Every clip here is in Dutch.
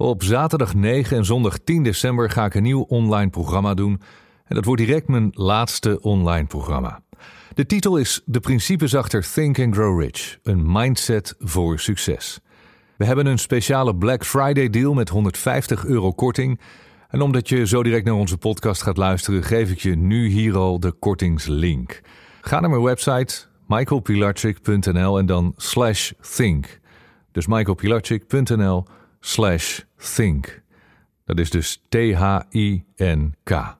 Op zaterdag 9 en zondag 10 december ga ik een nieuw online programma doen. En dat wordt direct mijn laatste online programma. De titel is De principes achter Think and Grow Rich: een mindset voor succes. We hebben een speciale Black Friday deal met 150 euro korting. En omdat je zo direct naar onze podcast gaat luisteren, geef ik je nu hier al de kortingslink. Ga naar mijn website michaelpilarchik.nl en dan slash think. Dus michaelpilarchik.nl slash think. Dat is dus T-H-I-N-K.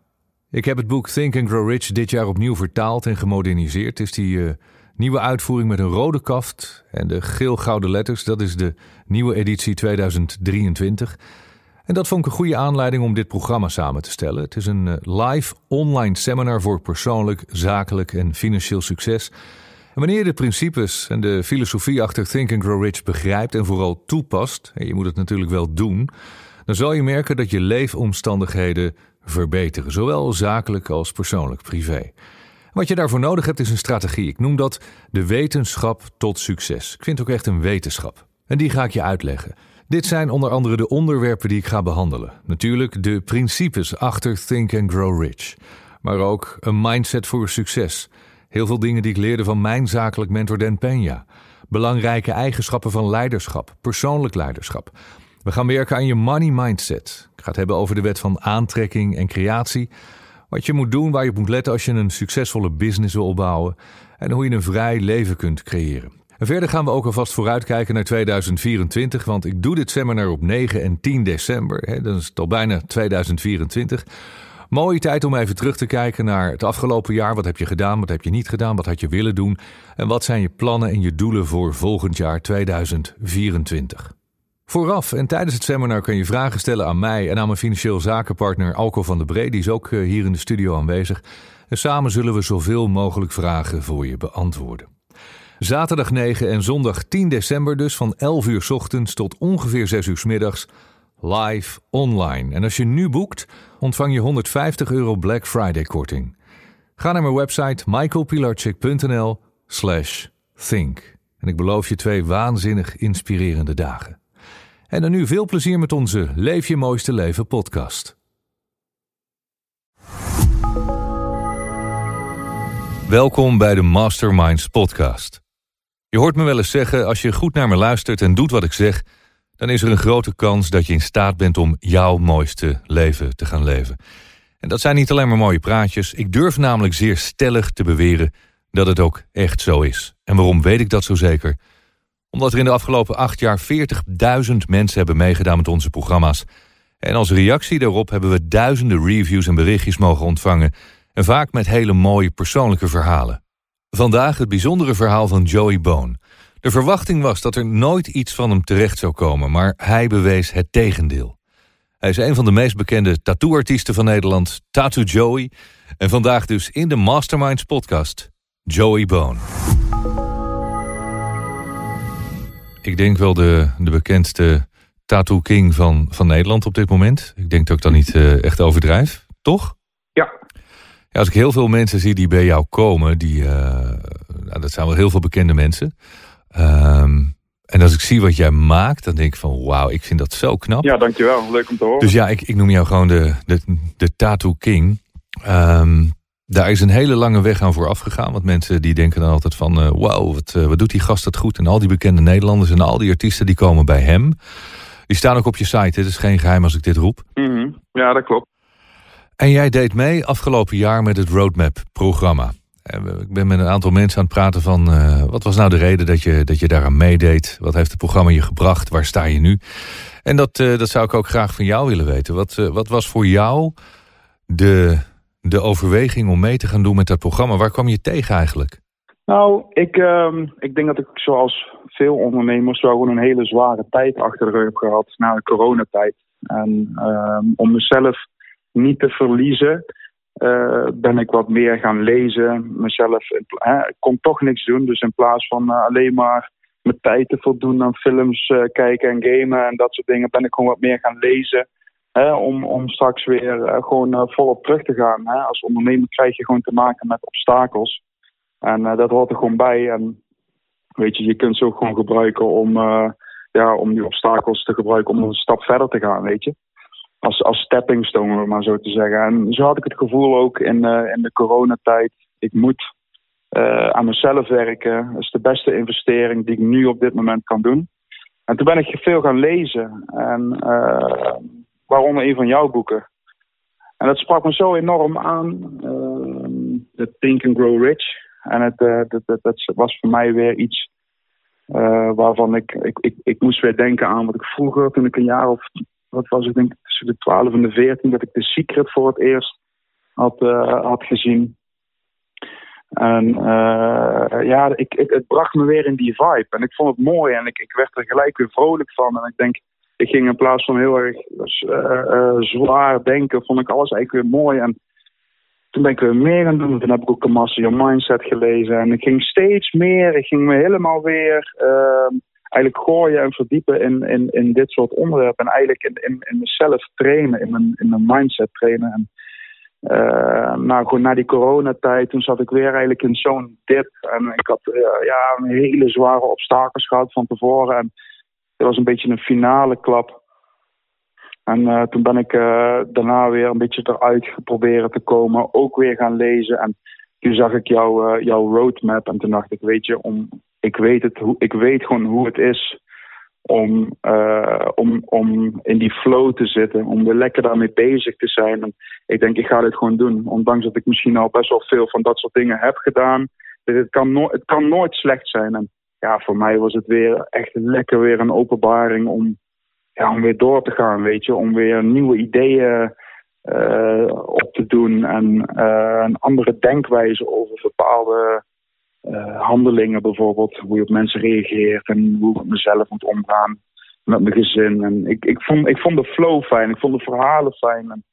Ik heb het boek Think and Grow Rich dit jaar opnieuw vertaald en gemoderniseerd. Het is die uh, nieuwe uitvoering met een rode kaft en de geel-gouden letters. Dat is de nieuwe editie 2023. En dat vond ik een goede aanleiding om dit programma samen te stellen. Het is een uh, live online seminar voor persoonlijk, zakelijk en financieel succes. Wanneer je de principes en de filosofie achter Think and Grow Rich begrijpt en vooral toepast, en je moet het natuurlijk wel doen, dan zal je merken dat je leefomstandigheden verbeteren, zowel zakelijk als persoonlijk, privé. Wat je daarvoor nodig hebt is een strategie. Ik noem dat de wetenschap tot succes. Ik vind het ook echt een wetenschap. En die ga ik je uitleggen. Dit zijn onder andere de onderwerpen die ik ga behandelen. Natuurlijk de principes achter Think and Grow Rich. Maar ook een mindset voor succes. Heel veel dingen die ik leerde van mijn zakelijk mentor Dan Peña. Belangrijke eigenschappen van leiderschap, persoonlijk leiderschap. We gaan werken aan je money mindset. Ik ga het hebben over de wet van aantrekking en creatie. Wat je moet doen, waar je op moet letten als je een succesvolle business wil opbouwen. En hoe je een vrij leven kunt creëren. En verder gaan we ook alvast vooruitkijken naar 2024, want ik doe dit seminar op 9 en 10 december. Hè, dan is het al bijna 2024. Mooie tijd om even terug te kijken naar het afgelopen jaar. Wat heb je gedaan, wat heb je niet gedaan, wat had je willen doen en wat zijn je plannen en je doelen voor volgend jaar 2024. Vooraf en tijdens het seminar kun je vragen stellen aan mij en aan mijn financieel zakenpartner Alco van der Bree. Die is ook eh, hier in de studio aanwezig. En samen zullen we zoveel mogelijk vragen voor je beantwoorden. Zaterdag 9 en zondag 10 december dus van 11 uur ochtends tot ongeveer 6 uur middags live online. En als je nu boekt, ontvang je 150 euro Black Friday korting. Ga naar mijn website michaelpilarchik.nl slash think. En ik beloof je twee waanzinnig inspirerende dagen. En dan nu veel plezier met onze Leef je mooiste leven podcast. Welkom bij de Masterminds podcast. Je hoort me wel eens zeggen, als je goed naar me luistert en doet wat ik zeg, dan is er een grote kans dat je in staat bent om jouw mooiste leven te gaan leven. En dat zijn niet alleen maar mooie praatjes, ik durf namelijk zeer stellig te beweren dat het ook echt zo is. En waarom weet ik dat zo zeker? Omdat er in de afgelopen acht jaar 40.000 mensen hebben meegedaan met onze programma's. En als reactie daarop hebben we duizenden reviews en berichtjes mogen ontvangen. En vaak met hele mooie persoonlijke verhalen. Vandaag het bijzondere verhaal van Joey Bone. De verwachting was dat er nooit iets van hem terecht zou komen, maar hij bewees het tegendeel. Hij is een van de meest bekende tattooartiesten van Nederland, Tattoo Joey. En vandaag dus in de Masterminds podcast, Joey Bone. Ik denk wel de, de bekendste tattoo king van, van Nederland op dit moment. Ik denk dat ik dan niet uh, echt overdrijf, toch? Ja. ja. Als ik heel veel mensen zie die bij jou komen, die, uh, nou, dat zijn wel heel veel bekende mensen. Um, en als ik zie wat jij maakt, dan denk ik van wauw, ik vind dat zo knap. Ja, dankjewel. Leuk om te horen. Dus ja, ik, ik noem jou gewoon de, de, de tattoo king. Um, daar is een hele lange weg aan vooraf gegaan. Want mensen die denken dan altijd van... Uh, wauw, wat, uh, wat doet die gast dat goed? En al die bekende Nederlanders en al die artiesten die komen bij hem. Die staan ook op je site. Het is geen geheim als ik dit roep. Mm -hmm. Ja, dat klopt. En jij deed mee afgelopen jaar met het Roadmap-programma. Ik ben met een aantal mensen aan het praten van... Uh, wat was nou de reden dat je, dat je daaraan meedeed? Wat heeft het programma je gebracht? Waar sta je nu? En dat, dat zou ik ook graag van jou willen weten. Wat, wat was voor jou de de overweging om mee te gaan doen met dat programma? Waar kwam je tegen eigenlijk? Nou, ik, uh, ik denk dat ik zoals veel ondernemers wel een hele zware tijd achter de rug heb gehad na de coronatijd. En uh, om mezelf niet te verliezen, uh, ben ik wat meer gaan lezen. Mezelf, ik kon toch niks doen. Dus in plaats van uh, alleen maar mijn tijd te voldoen aan films uh, kijken en gamen en dat soort dingen, ben ik gewoon wat meer gaan lezen. Om, om straks weer gewoon volop terug te gaan. Als ondernemer krijg je gewoon te maken met obstakels. En dat hoort er gewoon bij. En weet je, je kunt ze ook gewoon gebruiken om ja, om die obstakels te gebruiken om een stap verder te gaan, weet je. Als, als stepping stone, maar zo te zeggen. En zo had ik het gevoel ook in, uh, in de coronatijd. Ik moet uh, aan mezelf werken. Dat is de beste investering die ik nu op dit moment kan doen. En toen ben ik veel gaan lezen. En uh, waaronder een van jouw boeken. En dat sprak me zo enorm aan. De Think and Grow Rich. En het, dat, dat, dat was voor mij weer iets waarvan ik, ik, ik, ik moest weer denken aan wat ik vroeger, toen ik een jaar of, wat was ik denk de 12 en de 14, dat ik The Secret voor het eerst had, uh, had gezien. En uh, ja, ik, ik, het bracht me weer in die vibe. En ik vond het mooi en ik, ik werd er gelijk weer vrolijk van. En ik denk, ik ging in plaats van heel erg zwaar denken, vond ik alles eigenlijk weer mooi. En toen ben ik weer meer gaan doen. Toen heb ik ook een Master Your Mindset gelezen. En ik ging steeds meer. Ik ging me helemaal weer uh, eigenlijk gooien en verdiepen in, in, in dit soort onderwerpen. En eigenlijk in, in, in mezelf trainen, in mijn, in mijn mindset trainen. En, uh, nou, gewoon na die coronatijd, toen zat ik weer eigenlijk in zo'n dip. En ik had uh, ja, een hele zware obstakels gehad van tevoren. En het was een beetje een finale klap. En uh, toen ben ik daarna weer een beetje eruit geprobeerd te komen. Ook weer gaan lezen. En toen zag ik jou, uh, jouw roadmap. En toen dacht ik, weet je, om, ik, weet het, ik weet gewoon hoe het is om, om, om in die flow te zitten. Om er lekker daarmee bezig te zijn. En ik denk, ik ga dit gewoon doen. Ondanks dat ik misschien al best wel veel van dat soort dingen heb gedaan. Dus het, kan no het kan nooit slecht zijn. En ja, voor mij was het weer echt lekker weer een openbaring om ja, om weer door te gaan, weet je. Om weer nieuwe ideeën uh, op te doen en uh, een andere denkwijze over bepaalde handelingen bijvoorbeeld. Hoe je op mensen reageert en hoe ik met mezelf moet omgaan. Met mijn gezin. En ik, ik, vond, ik vond de flow fijn, ik vond de verhalen fijn. En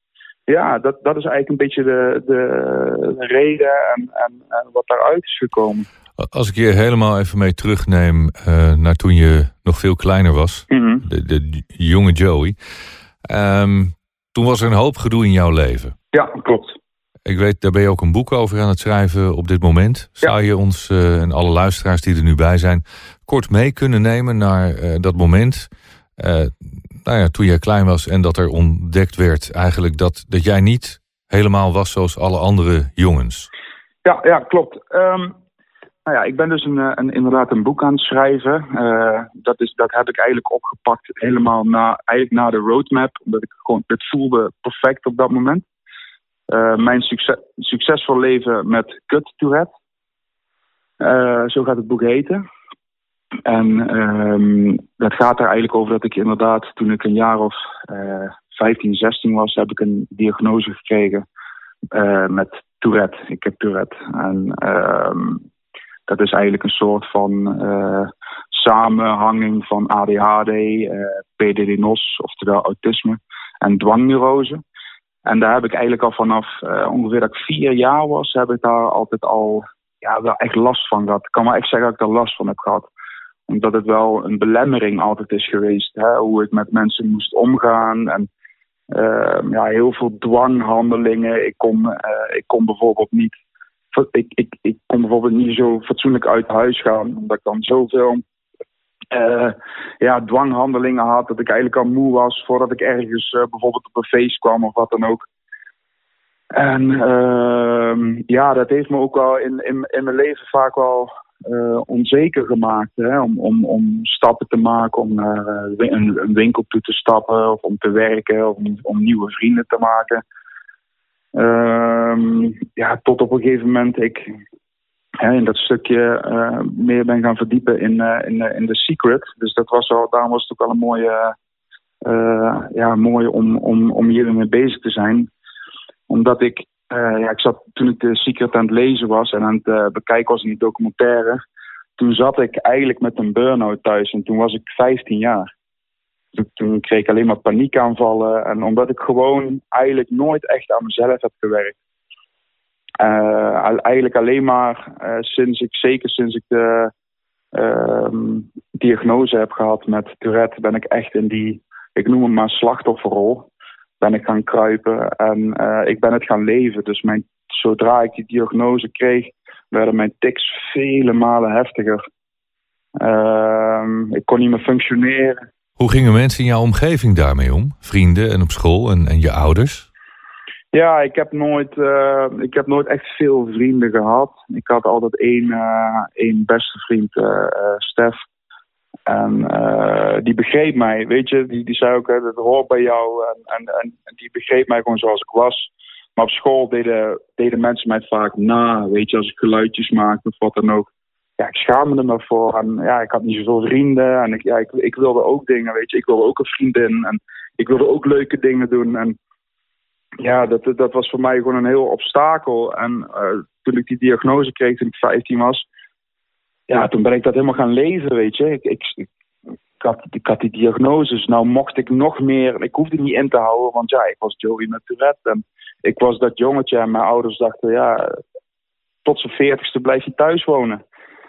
ja, dat, dat is eigenlijk een beetje de, de, de reden en, en, en wat daaruit is gekomen. Als ik je helemaal even mee terugneem uh, naar toen je nog veel kleiner was, mm -hmm. de, de, jonge Joey. Um, toen was er een hoop gedoe in jouw leven. Ja, klopt. Ik weet, daar ben je ook een boek over aan het schrijven op dit moment. Zou je ons uh, en alle luisteraars die er nu bij zijn, kort mee kunnen nemen naar uh, dat moment? nou ja, toen jij klein was en dat er ontdekt werd eigenlijk dat, dat jij niet helemaal was zoals alle andere jongens. Ja, ja klopt. Um, nou ja, ik ben dus een, eh, een, inderdaad een boek aan het schrijven. Uh, dat, is, dat heb ik eigenlijk opgepakt helemaal na, eigenlijk na de roadmap. Omdat ik gewoon, het voelde perfect op dat moment. Uh, mijn succes, succesvol leven met kut Tourette. zo gaat het boek heten. En dat gaat er eigenlijk over dat ik inderdaad, toen ik een jaar of 15, 16 was, heb ik een diagnose gekregen met Tourette. Ik heb Tourette. En um, dat is eigenlijk een soort van uh, samenhanging van ADHD, uh, eh, PDD-NOS, oftewel autisme, en dwangneurose. En daar heb ik eigenlijk al vanaf uh, ongeveer dat ik vier jaar was, heb ik daar altijd al ja, wel echt last van gehad. Ik kan wel echt zeggen dat ik er last van heb gehad. Omdat het wel een belemmering altijd is geweest. Hè? Hoe ik met mensen moest omgaan. En uh, ja, heel veel dwanghandelingen. Ik kon, uh, ik kon bijvoorbeeld niet ik, ik, ik kon bijvoorbeeld niet zo fatsoenlijk uit huis gaan. Omdat ik dan zoveel uh, ja, dwanghandelingen had. Dat ik eigenlijk al moe was voordat ik ergens uh, bijvoorbeeld op een feest kwam of wat dan ook. En uh, ja, dat heeft me ook wel in, in, in mijn leven vaak wel uh, onzeker gemaakt. Hè? Om, om, om stappen te maken, om naar een, een winkel toe te stappen of om te werken of om, om nieuwe vrienden te maken. Um, ja, tot op een gegeven moment ik in dat stukje uh, meer ben gaan verdiepen in, uh, in, uh, in The Secret. Dus dat was al, daarom was het ook wel een mooie, ja, mooi om, om, om hier mee bezig te zijn. Omdat ik, ja, ik zat toen ik The Secret aan het lezen was en aan het bekijken was in die documentaire. Toen zat ik eigenlijk met een burn-out thuis en toen was ik 15 jaar toen, kreeg ik alleen maar paniekaanvallen. En omdat ik gewoon eigenlijk nooit echt aan mezelf heb gewerkt. Uh, eigenlijk alleen maar uh, sinds ik, zeker sinds ik de uh, diagnose heb gehad met Tourette, ben ik echt in die, ik noem het maar slachtofferrol, ben ik gaan kruipen en eh, ik ben het gaan leven. Dus mijn, zodra ik die diagnose kreeg, werden mijn tics vele malen heftiger. Ehm, ik kon niet meer functioneren. Hoe gingen mensen in jouw omgeving daarmee om? Vrienden en op school en, en je ouders? Ja, ik heb, nooit, uh, ik heb nooit echt veel vrienden gehad. Ik had altijd één, uh, één beste vriend, uh, Stef. En die begreep mij, weet je. Die, die zei ook, dat hoort bij jou. En, en, en die begreep mij gewoon zoals ik was. Maar op school deden, deden mensen mij vaak na, weet je. Als ik geluidjes maakte of wat dan ook. Ja, ik schaamde me voor. En ja, ik had niet zoveel vrienden. En ik, ja, ik, ik wilde ook dingen, weet je. Ik wilde ook een vriendin. En ik wilde ook leuke dingen doen. En ja, dat, dat was voor mij gewoon een heel obstakel. En uh, toen ik die diagnose kreeg toen ik 15 was, ja, toen ben ik dat helemaal gaan leven, weet je. Ik, ik, ik, had, ik had die diagnoses. Nou mocht ik nog meer, ik hoefde niet in te houden, want ja, ik was Joey met Tourette. En ik was dat jongetje en mijn ouders dachten, ja, tot zijn veertigste blijf je thuis wonen.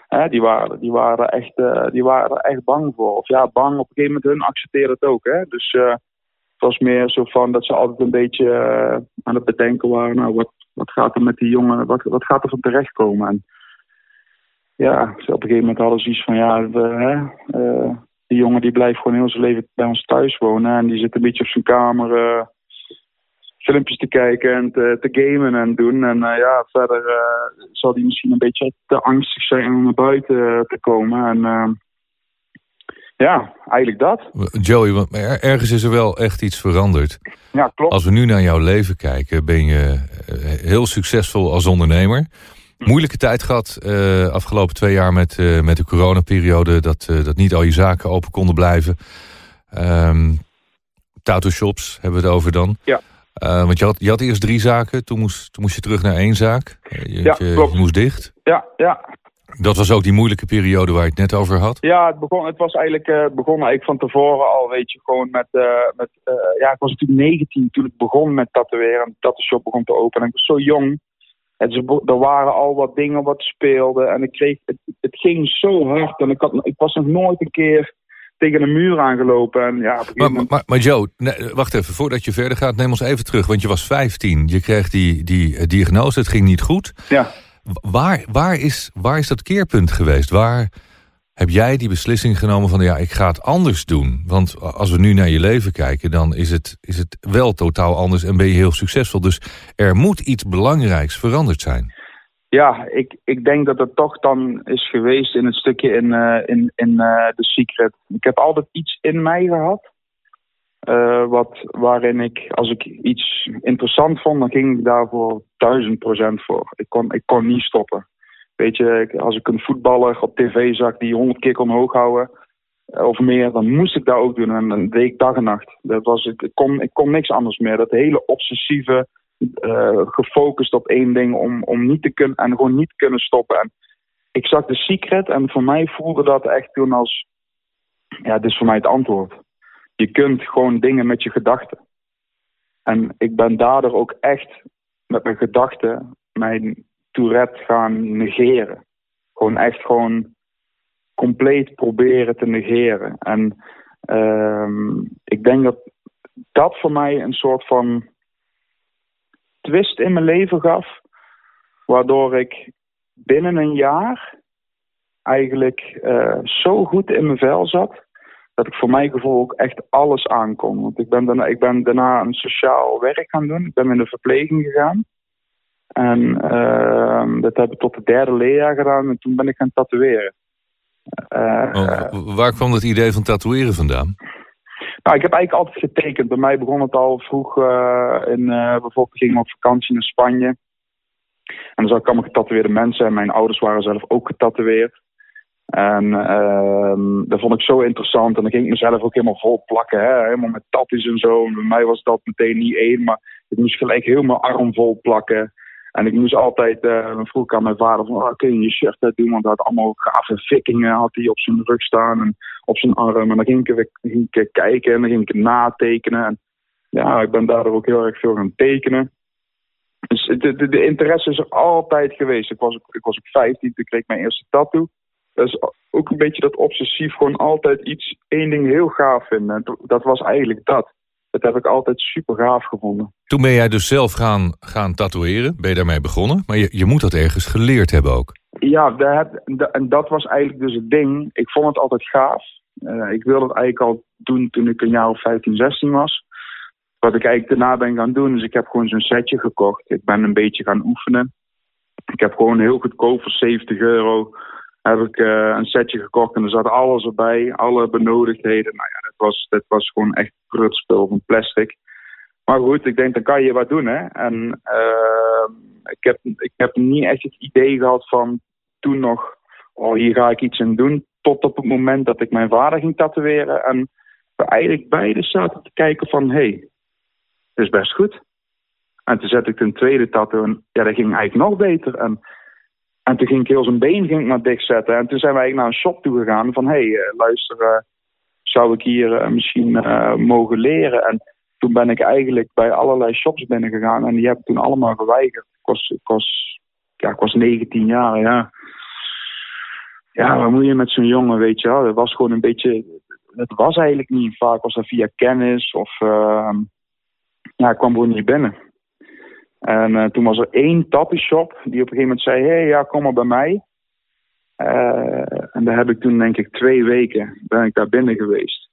Hè, die, waren, die, waren echt, uh, die waren echt bang voor. Of ja, bang, op een gegeven moment hun accepteerden het ook. Hè. Dus... Uh, was meer zo van dat ze altijd een beetje uh, aan het bedenken waren. Nou, wat, wat gaat er met die jongen, wat, wat gaat er van terechtkomen? En ja, op een gegeven moment hadden ze iets van, ja, hè, uh, die jongen die blijft gewoon heel zijn leven bij ons thuis wonen. En die zit een beetje op zijn kamer uh, filmpjes te kijken en te, te gamen en doen. En ja, verder zal die misschien een beetje te angstig zijn om naar buiten te komen. En ja, eigenlijk dat. Joey, want ergens is er wel echt iets veranderd. Ja, klopt. Als we nu naar jouw leven kijken, ben je eh, heel succesvol als ondernemer. Moeilijke tijd gehad uh, afgelopen twee jaar met, uh, met de coronaperiode. Dat, uh, dat niet al je zaken open konden blijven. Um, tattoo shops hebben we het over dan. Ja. want je had, je had eerst drie zaken, toen moest, toen moest je terug naar één zaak. Je, ja, je, klopt. je moest dicht. Ja, ja. Dat was ook die moeilijke periode waar je het net over had? Ja, het, begon, het was eigenlijk, uh, begon eigenlijk van tevoren al, weet je, gewoon met, uh, met uh, ja, ik was natuurlijk 19 toen ik begon met tatoeëren en de shop begon te openen. Ik was zo jong. En ze, er waren al wat dingen wat speelden en ik kreeg, het, het ging zo hard en ik, had, ik was nog nooit een keer tegen een muur aangelopen. En ja, maar, moment... maar, maar, Joe, nee, wacht even, voordat je verder gaat, neem ons even terug, want je was 15. Je kreeg die, die diagnose, het ging niet goed. Ja. Waar, waar, is, waar is dat keerpunt geweest? Waar heb jij die beslissing genomen van ja, ik ga het anders doen? Want als we nu naar je leven kijken, dan is het, is het wel totaal anders en ben je heel succesvol. Dus er moet iets belangrijks veranderd zijn. Ja, ik, ik denk dat het toch dan is geweest in het stukje in, uh, in, in uh, The Secret. Ik heb altijd iets in mij gehad. Uh, wat, waarin ik, als ik iets interessant vond, dan ging ik daarvoor duizend procent voor. Ik kon, ik kon niet stoppen. Weet je, als ik een voetballer op tv zag die honderd keer kon hoog houden, of meer, dan moest ik dat ook doen. En dan deed dag en nacht. Dat was, ik, kon, ik kon niks anders meer. Dat hele obsessieve, uh, gefocust op één ding om, om niet te kunnen en gewoon niet kunnen stoppen. En ik zag de secret en voor mij voelde dat echt toen als, ja, dit is voor mij het antwoord. Je kunt gewoon dingen met je gedachten. En ik ben daardoor ook echt met mijn gedachten mijn Tourette gaan negeren. Gewoon echt gewoon compleet proberen te negeren. En uh, ik denk dat dat voor mij een soort van twist in mijn leven gaf. Waardoor ik binnen een jaar eigenlijk uh, zo goed in mijn vel zat dat ik voor mijn gevoel ook echt alles aankom. Want ik ben, daarna, ik ben daarna een sociaal werk gaan doen. Ik ben in de verpleging gegaan. En uh, dat heb ik tot de derde leerjaar gedaan. En toen ben ik gaan tatoeëren. Uh, oh, waar kwam dat idee van tatoeëren vandaan? Nou, ik heb eigenlijk altijd getekend. Bij mij begon het al vroeg. Uh, in, bijvoorbeeld ging ik op vakantie naar Spanje. En dan zag ik allemaal getatoeëerde mensen. En mijn ouders waren zelf ook getatoeëerd. En uh, dat vond ik zo interessant. En dan ging ik mezelf ook helemaal vol plakken. Hè? Helemaal met tattoos en zo. Bij mij was dat meteen niet één. Maar ik moest gelijk helemaal arm vol plakken. En ik moest altijd, uh, vroeg aan mijn vader van, oh, kun je je shirt uit doen? Want hij had allemaal gave vikkingen had hij op zijn rug staan en op zijn arm. En dan ging ik, ging ik kijken en dan ging ik natekenen. En ja, ik ben daardoor ook heel erg veel gaan tekenen. Dus de, interesse is er altijd geweest. Ik was, ik was ook 15, toen kreeg ik mijn eerste tattoo dat is ook een beetje dat obsessief gewoon altijd iets, één ding heel gaaf vinden. Dat was eigenlijk dat. Dat heb ik altijd super gaaf gevonden. Toen ben jij dus zelf gaan, gaan tatoeëren, ben je daarmee begonnen. Maar je, je moet dat ergens geleerd hebben ook. Ja, en dat was eigenlijk dus het ding. Ik vond het altijd gaaf. Uh, ik wilde het eigenlijk al doen toen ik een jaar of 15, 16 was. Wat ik eigenlijk daarna ben gaan doen, is ik heb gewoon zo'n setje gekocht. Ik ben een beetje gaan oefenen. Ik heb gewoon heel goedkoop voor 70 euro heb ik uh, een setje gekocht en er zat alles erbij, alle benodigdheden. Nou ja, dat was, dat was gewoon echt prutspul van plastic. Maar goed, ik denk, dan kan je wat doen, hè. En uh, ik, heb, ik heb niet echt het idee gehad van toen nog, oh, hier ga ik iets in doen. Tot op het moment dat ik mijn vader ging tatoeëren. En we eigenlijk beide zaten te kijken van, hé, hey, dat is best goed. En toen zette ik een tweede tattoo en ja, dat ging eigenlijk nog beter. En, en toen ging ik heel zijn been ging ik maar dichtzetten. En toen zijn wij naar een shop toe gegaan van, hé, hey, uh, luister, uh, zou ik hier uh, misschien mogen leren? En toen ben ik eigenlijk bij allerlei shops binnen gegaan en die heb ik toen allemaal geweigerd. Ik was, was, ja, ik was 19 jaar, ja. Ja, wat moet je met zo'n jongen, weet je was gewoon een beetje, het was eigenlijk niet. Vaak was dat via kennis of, uh, ja, kwam gewoon niet binnen. En uh, toen was er één tappie-shop die op een gegeven moment zei: Hé, hey, ja, kom maar bij mij. Uh, en daar heb ik toen, denk ik, twee weken ben ik daar binnen geweest.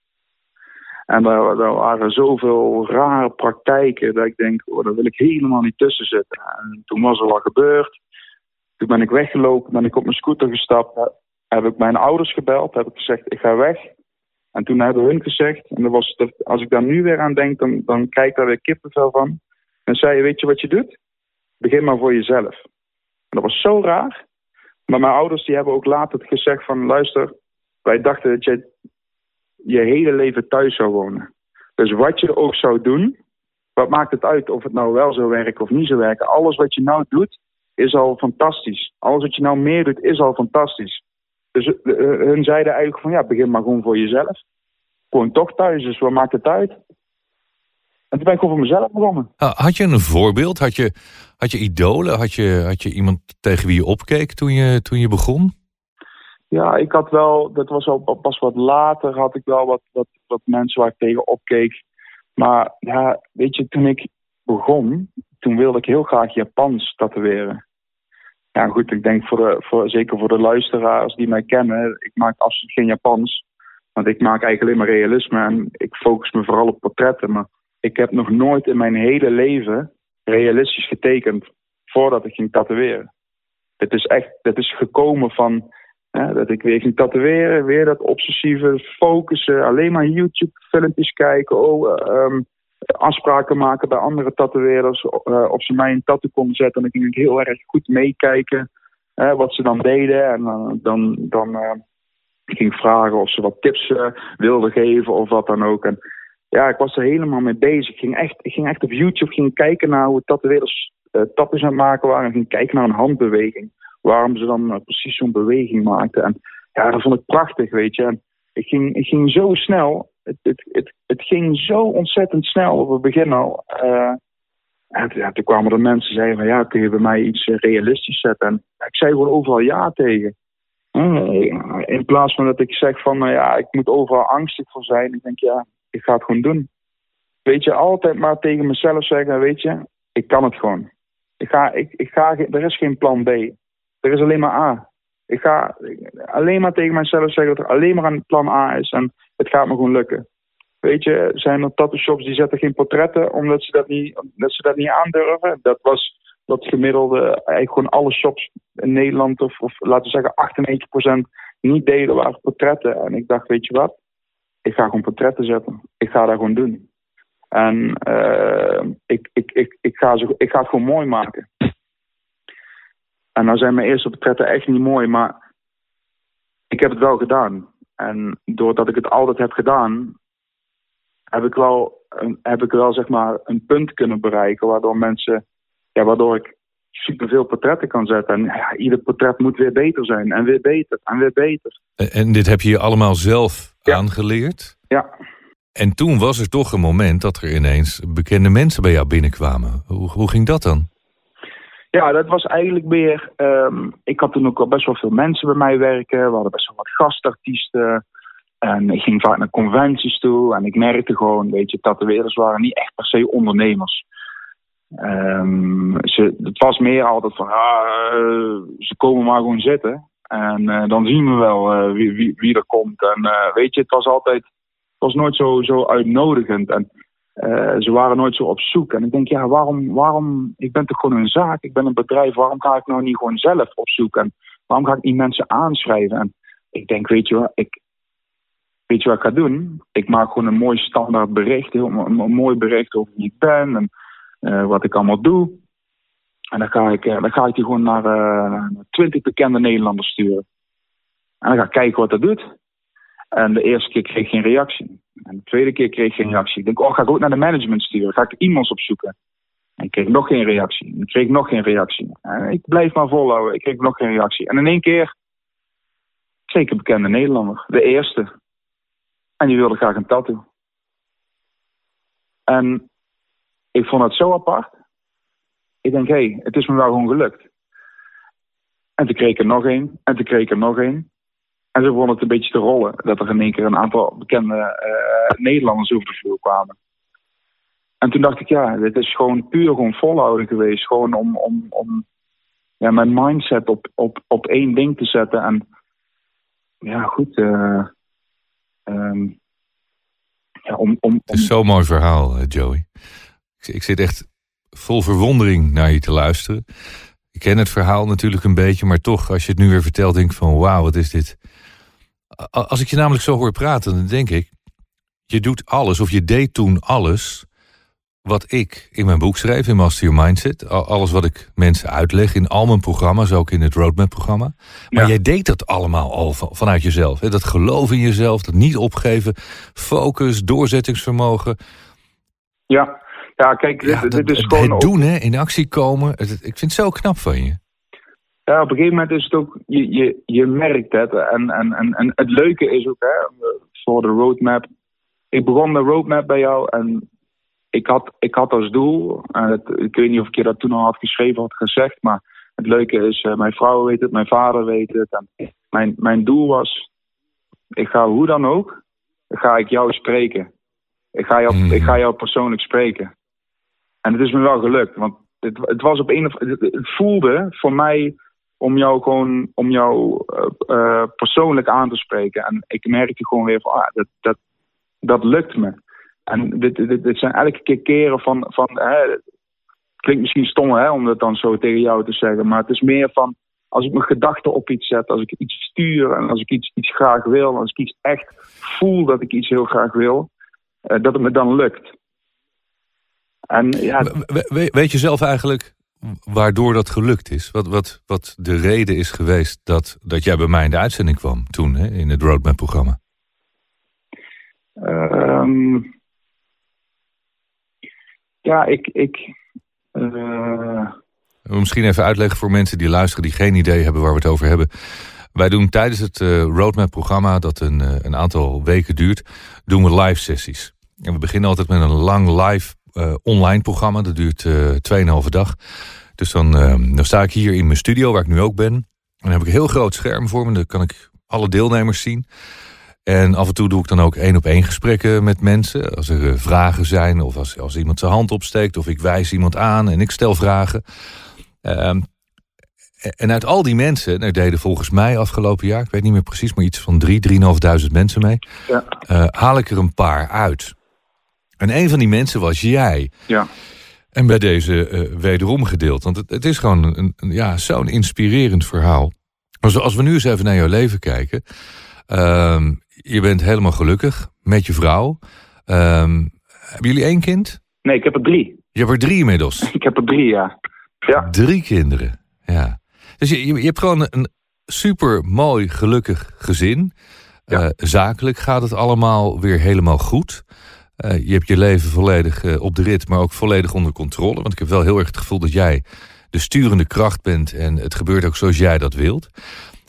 En daar, waren zoveel rare praktijken dat ik denk, oh, daar wil ik helemaal niet tussen zitten. En toen was er wat gebeurd. Toen ben ik weggelopen, ben ik op mijn scooter gestapt. Heb ik mijn ouders gebeld, heb ik gezegd, ik ga weg. En toen hebben hun gezegd, en dat was, als ik daar nu weer aan denk, dan, krijg ik daar weer kippenvel van. En zei weet je wat je doet? Begin maar voor jezelf. Dat was zo raar. Maar mijn ouders die hebben ook later gezegd van, luister, wij dachten dat je je hele leven thuis zou wonen. Dus wat je ook zou doen, wat maakt het uit of het nou wel zou werken of niet zou werken? Alles wat je nou doet, is al fantastisch. Alles wat je nou meer doet, is al fantastisch. Dus uh, hun zeiden eigenlijk van ja, begin maar gewoon voor jezelf. Gewoon toch thuis, dus wat maakt het uit? En toen ben ik gewoon voor mezelf begonnen. Ah, had je een voorbeeld? Had je, had je idolen? Had je, had je iemand tegen wie je opkeek toen je, toen je begon? Ja, ik had wel, dat was al pas wat later, had ik wel wat, wat, wat mensen waar ik tegen opkeek. Maar ja, weet je, toen ik begon, toen wilde ik heel graag Japans tatoeëren. Ja, goed, ik denk voor de, voor, zeker voor de luisteraars die mij kennen, ik maak absoluut geen Japans. Want ik maak eigenlijk alleen maar realisme en ik focus me vooral op portretten. Maar ik heb nog nooit in mijn hele leven realistisch getekend voordat ik ging tatoeëren. Het is echt, het is gekomen van dat ik weer ging tatoeëren, weer dat obsessieve focussen, alleen maar YouTube-filmpjes kijken, oh, uh, afspraken maken bij andere tatoeëerders, uh, of ze mij een tattoo konden zetten. En dan ging ik heel erg goed meekijken wat ze dan deden. En dan, dan uh, ging ik vragen of ze wat tips wilden geven of wat dan ook. Ja, ik was er helemaal mee bezig. Ik ging echt, ik ging echt op YouTube ging kijken naar hoe tatoeëerders tattoos aan het maken waren. En ging kijken naar een handbeweging waarom ze dan eh, precies zo'n beweging maakten. En ja, dat vond ik prachtig, weet je. En ik ging, ik ging zo snel. Het, het, het, het ging zo ontzettend snel op het begin al. Uh, en ja, toen kwamen er mensen die zeiden van ja, kun je bij mij iets eh, realistisch zetten? En ik zei gewoon overal ja tegen. In plaats van dat ik zeg van nou ja, ik moet overal angstig voor zijn. Ik denk ja, ik ga het gewoon doen. Weet je, altijd maar tegen mezelf zeggen, weet je, ik kan het gewoon. Ik ga, ik, ik ga, er is geen plan B. Er is alleen maar A. Ik ga alleen maar tegen mijzelf zeggen dat er alleen maar een plan A is en het gaat me gewoon lukken. Weet je, zijn er tattoo shops die zetten geen portretten omdat ze dat niet, dat ze dat niet aandurven. Dat was dat gemiddelde, eigenlijk gewoon alle shops in Nederland, of, of laten we zeggen 98% niet deden waren portretten. En ik dacht, weet je wat, ik ga gewoon portretten zetten. Ik ga dat gewoon doen. En uh, ik, ik, ik, ik, ga zo, ik ga het gewoon mooi maken. En nou zijn mijn eerste portretten echt niet mooi, maar ik heb het wel gedaan. En doordat ik het altijd heb gedaan, heb ik wel, heb ik wel zeg maar een punt kunnen bereiken waardoor mensen, ja, waardoor ik superveel portretten kan zetten. En ieder portret moet weer beter zijn en weer beter en weer beter. En dit heb je allemaal zelf aangeleerd? Ja. En toen was er toch een moment dat er ineens bekende mensen bij jou binnenkwamen. Hoe, hoe ging dat dan? Ja, dat was eigenlijk meer. Um, ik had toen ook al best wel veel mensen bij mij werken. We hadden best wel wat gastartiesten. En ik ging vaak naar conventies toe. En ik merkte gewoon, weet je, tatoeëerders waren niet echt per se ondernemers. Um, ze, het was meer altijd van, ah, ze komen maar gewoon zitten. En dan zien we wel wie, wie, wie, er komt. En weet je, het was altijd, het was nooit zo, zo uitnodigend. En ze waren nooit zo op zoek. En ik denk, ja, waarom, waarom, ik ben toch gewoon een zaak, ik ben een bedrijf, waarom ga ik nou niet gewoon zelf op zoek? En waarom ga ik niet mensen aanschrijven? En ik denk, weet je wel, ik, weet je wat ik ga doen? Ik maak gewoon een mooi standaard bericht, een, mooi bericht over wie ik ben en wat ik allemaal doe. En dan ga ik, uh, dan ga ik die gewoon naar uh, 20 bekende Nederlanders sturen. En dan ga ik kijken wat dat doet. En de eerste keer kreeg ik geen reactie. En de tweede keer kreeg ik geen reactie. Ik denk, oh, ga ik ook naar de management sturen? Ga ik e-mails opzoeken? En ik kreeg nog geen reactie. En ik kreeg nog geen reactie. En ik blijf maar volhouden. Ik kreeg nog geen reactie. En in één keer ik een bekende Nederlander. De eerste. En die wilde graag een tattoo. En ik vond het zo apart. Ik denk, hé, hey, het is me wel gewoon gelukt. En toen kreeg ik er nog één. En toen kreeg ik er nog één. En ze begon het een beetje te rollen. Dat er in één keer een aantal bekende uh, Nederlanders over de vloer kwamen. En toen dacht ik, ja, dit is gewoon puur gewoon volhouden geweest. Gewoon om, om, om ja, mijn mindset op, op, op één ding te zetten. En ja, goed. Uh, um, ja, om, om, Het is zo'n mooi verhaal, eh, Joey. Ik, ik zit echt vol verwondering naar je te luisteren. Ik ken het verhaal natuurlijk een beetje, maar toch, als je het nu weer vertelt, denk ik van wauw, wat is dit? Als ik je namelijk zo hoor praten, dan denk ik, je doet alles, of je deed toen alles wat ik in mijn boek schreef, in Master Your Mindset. Alles wat ik mensen uitleg in al mijn programma's, ook in het Roadmap-programma. Maar jij deed dat allemaal al vanuit jezelf. Hè? Dat geloof in jezelf, dat niet opgeven, focus, doorzettingsvermogen. Ja, ja kijk, dit, dit is gewoon... Het doen, hè, in actie komen. ik vind het zo knap van je. Ja, op een gegeven moment is het ook, je, je, je merkt het. En, en, en, en het leuke is ook, hè, voor de roadmap. Ik begon de roadmap bij jou en ik had, ik had als doel, en het, ik weet niet of ik je dat toen al had geschreven had gezegd, maar het leuke is, uh, mijn vrouw weet het, mijn vader weet het. En mijn, mijn doel was, ik ga hoe dan ook, ga ik jou spreken. Ik ga jou, ik ga jou persoonlijk spreken. En het is me wel gelukt, want het, het was op een of het, voelde voor mij om jou gewoon om jou uh, uh, persoonlijk aan te spreken. En ik merkte gewoon weer van ah, dat, dat, dat lukt me. En dit, dit, zijn elke keer keren van. van hè, klinkt misschien stom hè, om dat dan zo tegen jou te zeggen. Maar het is meer van. Als ik mijn gedachten op iets zet, als ik iets stuur en als ik iets, iets graag wil, als ik iets echt voel dat ik iets heel graag wil, uh, dat het me dan lukt. En, ja, we, weet je zelf eigenlijk waardoor dat gelukt is? Wat, wat, wat de reden is geweest dat, dat jij bij mij in de uitzending kwam toen, hè, in het Roadmap-programma? Um, ja, ik. ik uh... Misschien even uitleggen voor mensen die luisteren die geen idee hebben waar we het over hebben. Wij doen tijdens het uh, Roadmap-programma, dat een, uh, een aantal weken duurt, doen we live sessies. En we beginnen altijd met een lang live online programma. Dat duurt 2,5 dag. Dus dan, dan sta ik hier in mijn studio, waar ik nu ook ben. En dan heb ik een heel groot scherm voor me. Dan kan ik alle deelnemers zien. En af en toe doe ik dan ook één op één gesprekken met mensen. Als er eh, vragen zijn of als, als iemand zijn hand opsteekt of ik wijs iemand aan en ik stel vragen. Um, en uit al die mensen, er deden volgens mij afgelopen jaar, ik weet niet meer precies, maar iets van drie, drieënhalfduizend mensen mee. Ja. Uh, haal ik er een paar uit. En een van die mensen was jij. Ja. En bij deze uh, wederom gedeeld. Want het, het is gewoon een, een ja, zo'n inspirerend verhaal. Als, als we nu eens even naar jouw leven kijken. Uh, je bent helemaal gelukkig met je vrouw. Um, hebben jullie één kind? Nee, ik heb er drie. Je hebt er drie inmiddels? Ik heb er drie, ja. ja. Drie kinderen, ja. Dus je, je, hebt gewoon een super mooi, gelukkig gezin. Ja. Uh, zakelijk gaat het allemaal weer helemaal goed. Uh, je hebt je leven volledig uh, op de rit, maar ook volledig onder controle. Want ik heb wel heel erg het gevoel dat jij de sturende kracht bent en het gebeurt ook zoals jij dat wilt.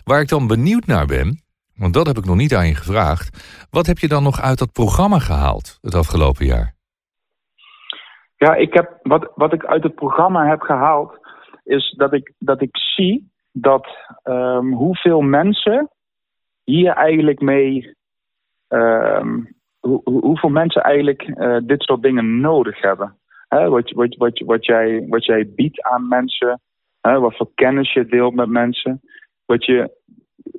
Waar ik dan benieuwd naar ben, want dat heb ik nog niet aan je gevraagd. Wat heb je dan nog uit dat programma gehaald het afgelopen jaar? Ja, ik heb, wat, wat ik uit het programma heb gehaald, is dat ik, dat ik zie dat um, hoeveel mensen hier eigenlijk mee. Um, hoe, hoeveel mensen eigenlijk uh, dit soort dingen nodig hebben. Hè, wat, wat, wat, wat, jij, wat jij biedt aan mensen. Hè, wat voor kennis je deelt met mensen. Wat je,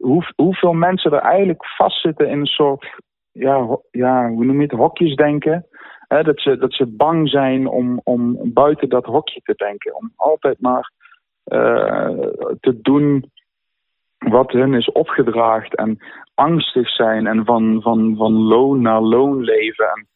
hoe, hoeveel mensen er eigenlijk vastzitten in een soort, ja, ja hoe noem je het, hokjes denken. Hè, dat, ze, dat ze bang zijn om, om buiten dat hokje te denken. Om altijd maar uh, te doen wat hun is opgedraagd. En angstig zijn en van, van, van loon naar loon leven. En,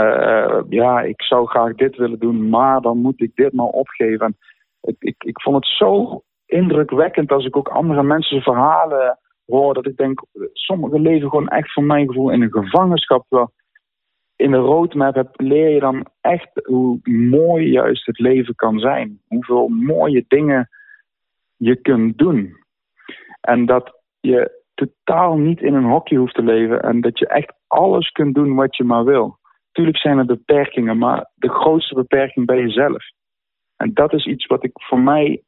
uh, ja, ik zou graag dit willen doen, maar dan moet ik dit maar opgeven. En ik, ik, ik vond het zo indrukwekkend als ik ook andere mensen verhalen hoor. Dat ik denk, sommigen leven gewoon echt voor mijn gevoel in een gevangenschap. Terwijl in de roadmap heb, leer je dan echt hoe mooi juist het leven kan zijn. Hoeveel mooie dingen je kunt doen. En dat je totaal niet in een hokje hoeft te leven en dat je echt alles kunt doen wat je maar wil. Tuurlijk zijn er beperkingen, maar de grootste beperking ben jezelf. En dat is iets wat ik voor mij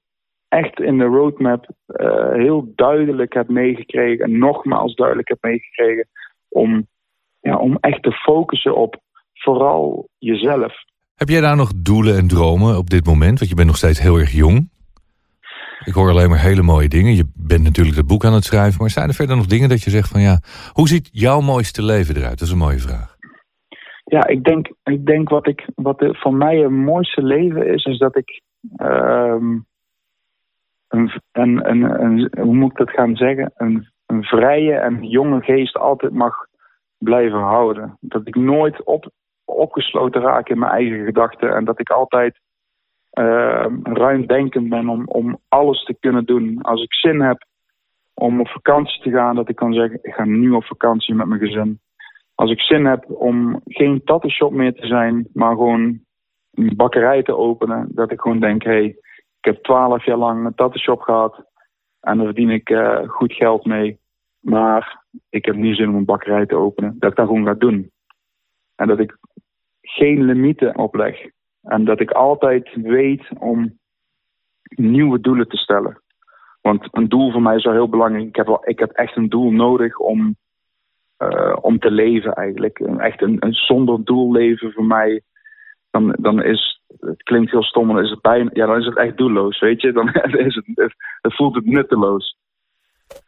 echt in de roadmap uh, heel duidelijk heb meegekregen en nogmaals duidelijk heb meegekregen om, ja, om echt te focussen op vooral jezelf. Heb jij daar nog doelen en dromen op dit moment? Want je bent nog steeds heel erg jong. Ik hoor alleen maar hele mooie dingen. Je bent natuurlijk het boek aan het schrijven. Maar zijn er verder nog dingen dat je zegt van ja... Hoe ziet jouw mooiste leven eruit? Dat is een mooie vraag. Ja, ik denk, ik denk wat, ik, wat voor mij het mooiste leven is... is dat ik... Een, een, een, een, hoe moet ik dat gaan zeggen? Een, een vrije en jonge geest altijd mag blijven houden. Dat ik nooit op, opgesloten raak in mijn eigen gedachten. En dat ik altijd uh, ruimdenkend ben om, om alles te kunnen doen. Als ik zin heb om op vakantie te gaan, dat ik kan zeggen, ik ga nu op vakantie met mijn gezin. Als ik zin heb om geen tattoo meer te zijn, maar gewoon een bakkerij te openen, dat ik gewoon denk, hé, hey, ik heb twaalf jaar lang een tattoo gehad en daar verdien ik uh, goed geld mee. Maar ik heb nu zin om een bakkerij te openen. Dat ik dat gewoon ga doen. En dat ik geen limieten opleg. En dat ik altijd weet om nieuwe doelen te stellen. Want een doel voor mij is wel heel belangrijk. Ik heb, wel, ik heb echt een doel nodig om, uh, om te leven eigenlijk. Echt een, een zonder doel leven voor mij. Dan, dan is het klinkt heel stom, dan is het bijna, ja, dan is het echt doelloos, weet je. Dan is het, het, voelt het nutteloos.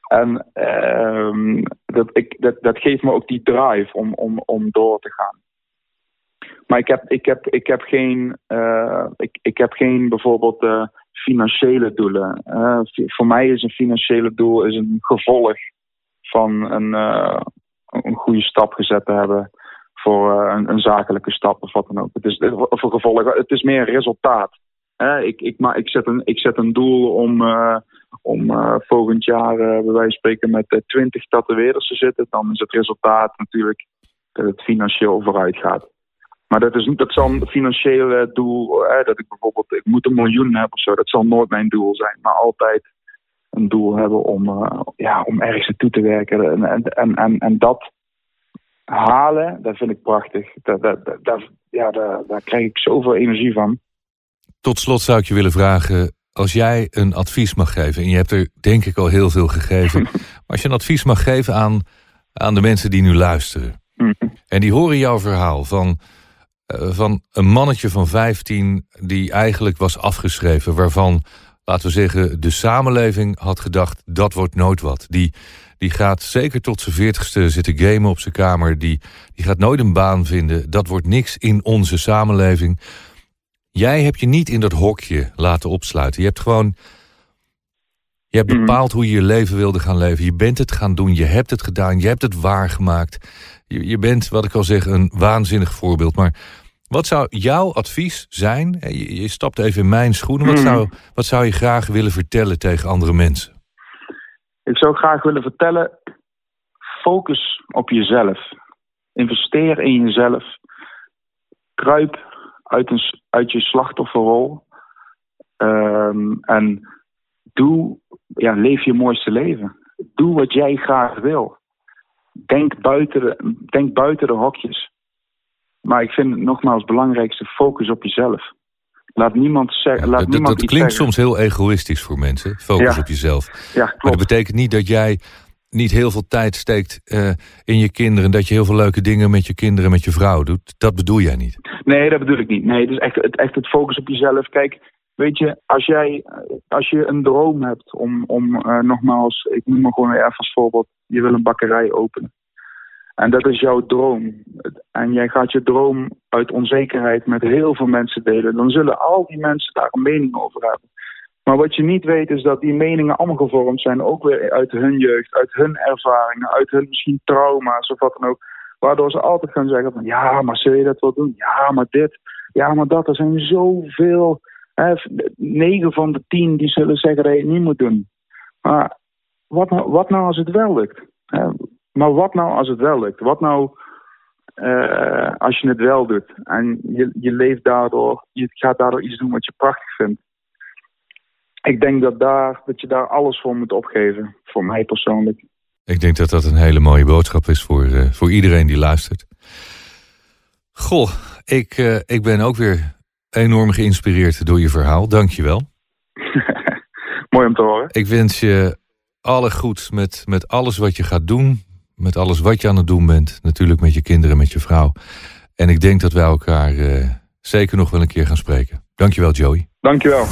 En uh, dat, ik, dat, dat geeft me ook die drive om, om, om door te gaan. Maar ik heb, ik heb, ik heb, geen, uh, ik, ik heb geen bijvoorbeeld uh, financiële doelen. Uh, voor mij is een financiële doel is een gevolg van een, een goede stap gezet te hebben voor een, een, zakelijke stap of wat dan ook. Het is, een gevolg, het is meer een resultaat. ik, ik, maar ik, zet een, ik zet een doel om, om volgend jaar bij wijze van spreken met 20 tatoeëerders te zitten. Dan is het resultaat natuurlijk dat het financieel vooruit gaat. Maar dat, is, dat zal een financieel doel, hè, dat ik bijvoorbeeld, ik moet een miljoen hebben of zo, dat zal nooit mijn doel zijn. Maar altijd een doel hebben om, uh, ja, om ergens naartoe te werken. En, en, en, en dat halen, dat vind ik prachtig. Dat, dat, dat, ja, daar, daar krijg ik zoveel energie van. Tot slot zou ik je willen vragen, als jij een advies mag geven, en je hebt er denk ik al heel veel gegeven, maar als je een advies mag geven aan, aan de mensen die nu luisteren, mhm. en die horen jouw verhaal van eh, van een mannetje van 15 die eigenlijk was afgeschreven, waarvan, laten we zeggen, de samenleving had gedacht, dat wordt nooit wat. Die, die gaat zeker tot zijn veertigste zitten gamen op zijn kamer, die, die gaat nooit een baan vinden, dat wordt niks in onze samenleving. Jij hebt je niet in dat hokje laten opsluiten. Je hebt gewoon je hebt mhm. bepaald hoe je je leven wilde gaan leven. Je bent het gaan doen, je hebt het gedaan, je hebt het waargemaakt. Je, je bent, wat ik al zeg, een waanzinnig voorbeeld. Maar wat zou jouw advies zijn? Je, je stapt even in mijn schoenen. Wat, mhm. zou, wat zou je graag willen vertellen tegen andere mensen? Ik zou graag willen vertellen, focus op jezelf. Investeer in jezelf. Kruip uit, een, uit je slachtofferrol. Um, en doe, ja, leef je mooiste leven. Doe wat jij graag wil. Denk buiten de, denk buiten de hokjes. Maar ik vind het nogmaals het belangrijkste focus op jezelf. Laat niemand zeggen. Laat dat, dat klinkt soms heel egoïstisch voor mensen. Focus op jezelf. Ja, klopt. Maar dat betekent niet dat jij niet heel veel tijd steekt uh, in je kinderen... dat je heel veel leuke dingen met je kinderen, met je vrouw doet. Dat bedoel jij niet? Nee, dat bedoel ik niet. Nee, dus echt het, echt het focus op jezelf. Kijk, weet je, als jij als je een droom hebt om, om uh, nogmaals... ik noem maar gewoon even als voorbeeld... je wil een bakkerij openen. En dat is jouw droom. En jij gaat je droom uit onzekerheid met heel veel mensen delen. Dan zullen al die mensen daar een mening over hebben. Maar wat je niet weet is dat die meningen allemaal gevormd zijn, ook weer uit hun jeugd, uit hun ervaringen, uit hun misschien trauma's of wat dan ook. Waardoor ze altijd gaan zeggen van ja, maar zul je dat wel doen? Ja, maar dit, ja, maar dat. Er zijn zoveel. Hè, negen van de tien die zullen zeggen dat je het niet moet doen. Maar wat nou, wat nou als het wel lukt? Maar wat nou als het wel lukt? Wat nou uh, als je het wel doet en je, je leeft daardoor, je gaat daardoor iets doen wat je prachtig vindt? Ik denk dat, daar, dat je daar alles voor moet opgeven, voor mij persoonlijk. Ik denk dat dat een hele mooie boodschap is voor, uh, voor iedereen die luistert. Goh, ik, uh, ik ben ook weer enorm geïnspireerd door je verhaal. Dank je wel. Mooi om te horen. Ik wens je alle goed met, met alles wat je gaat doen. Met alles wat je aan het doen bent. Natuurlijk met je kinderen, met je vrouw. En ik denk dat wij elkaar uh, zeker nog wel een keer gaan spreken. Dankjewel, Joey. Dankjewel.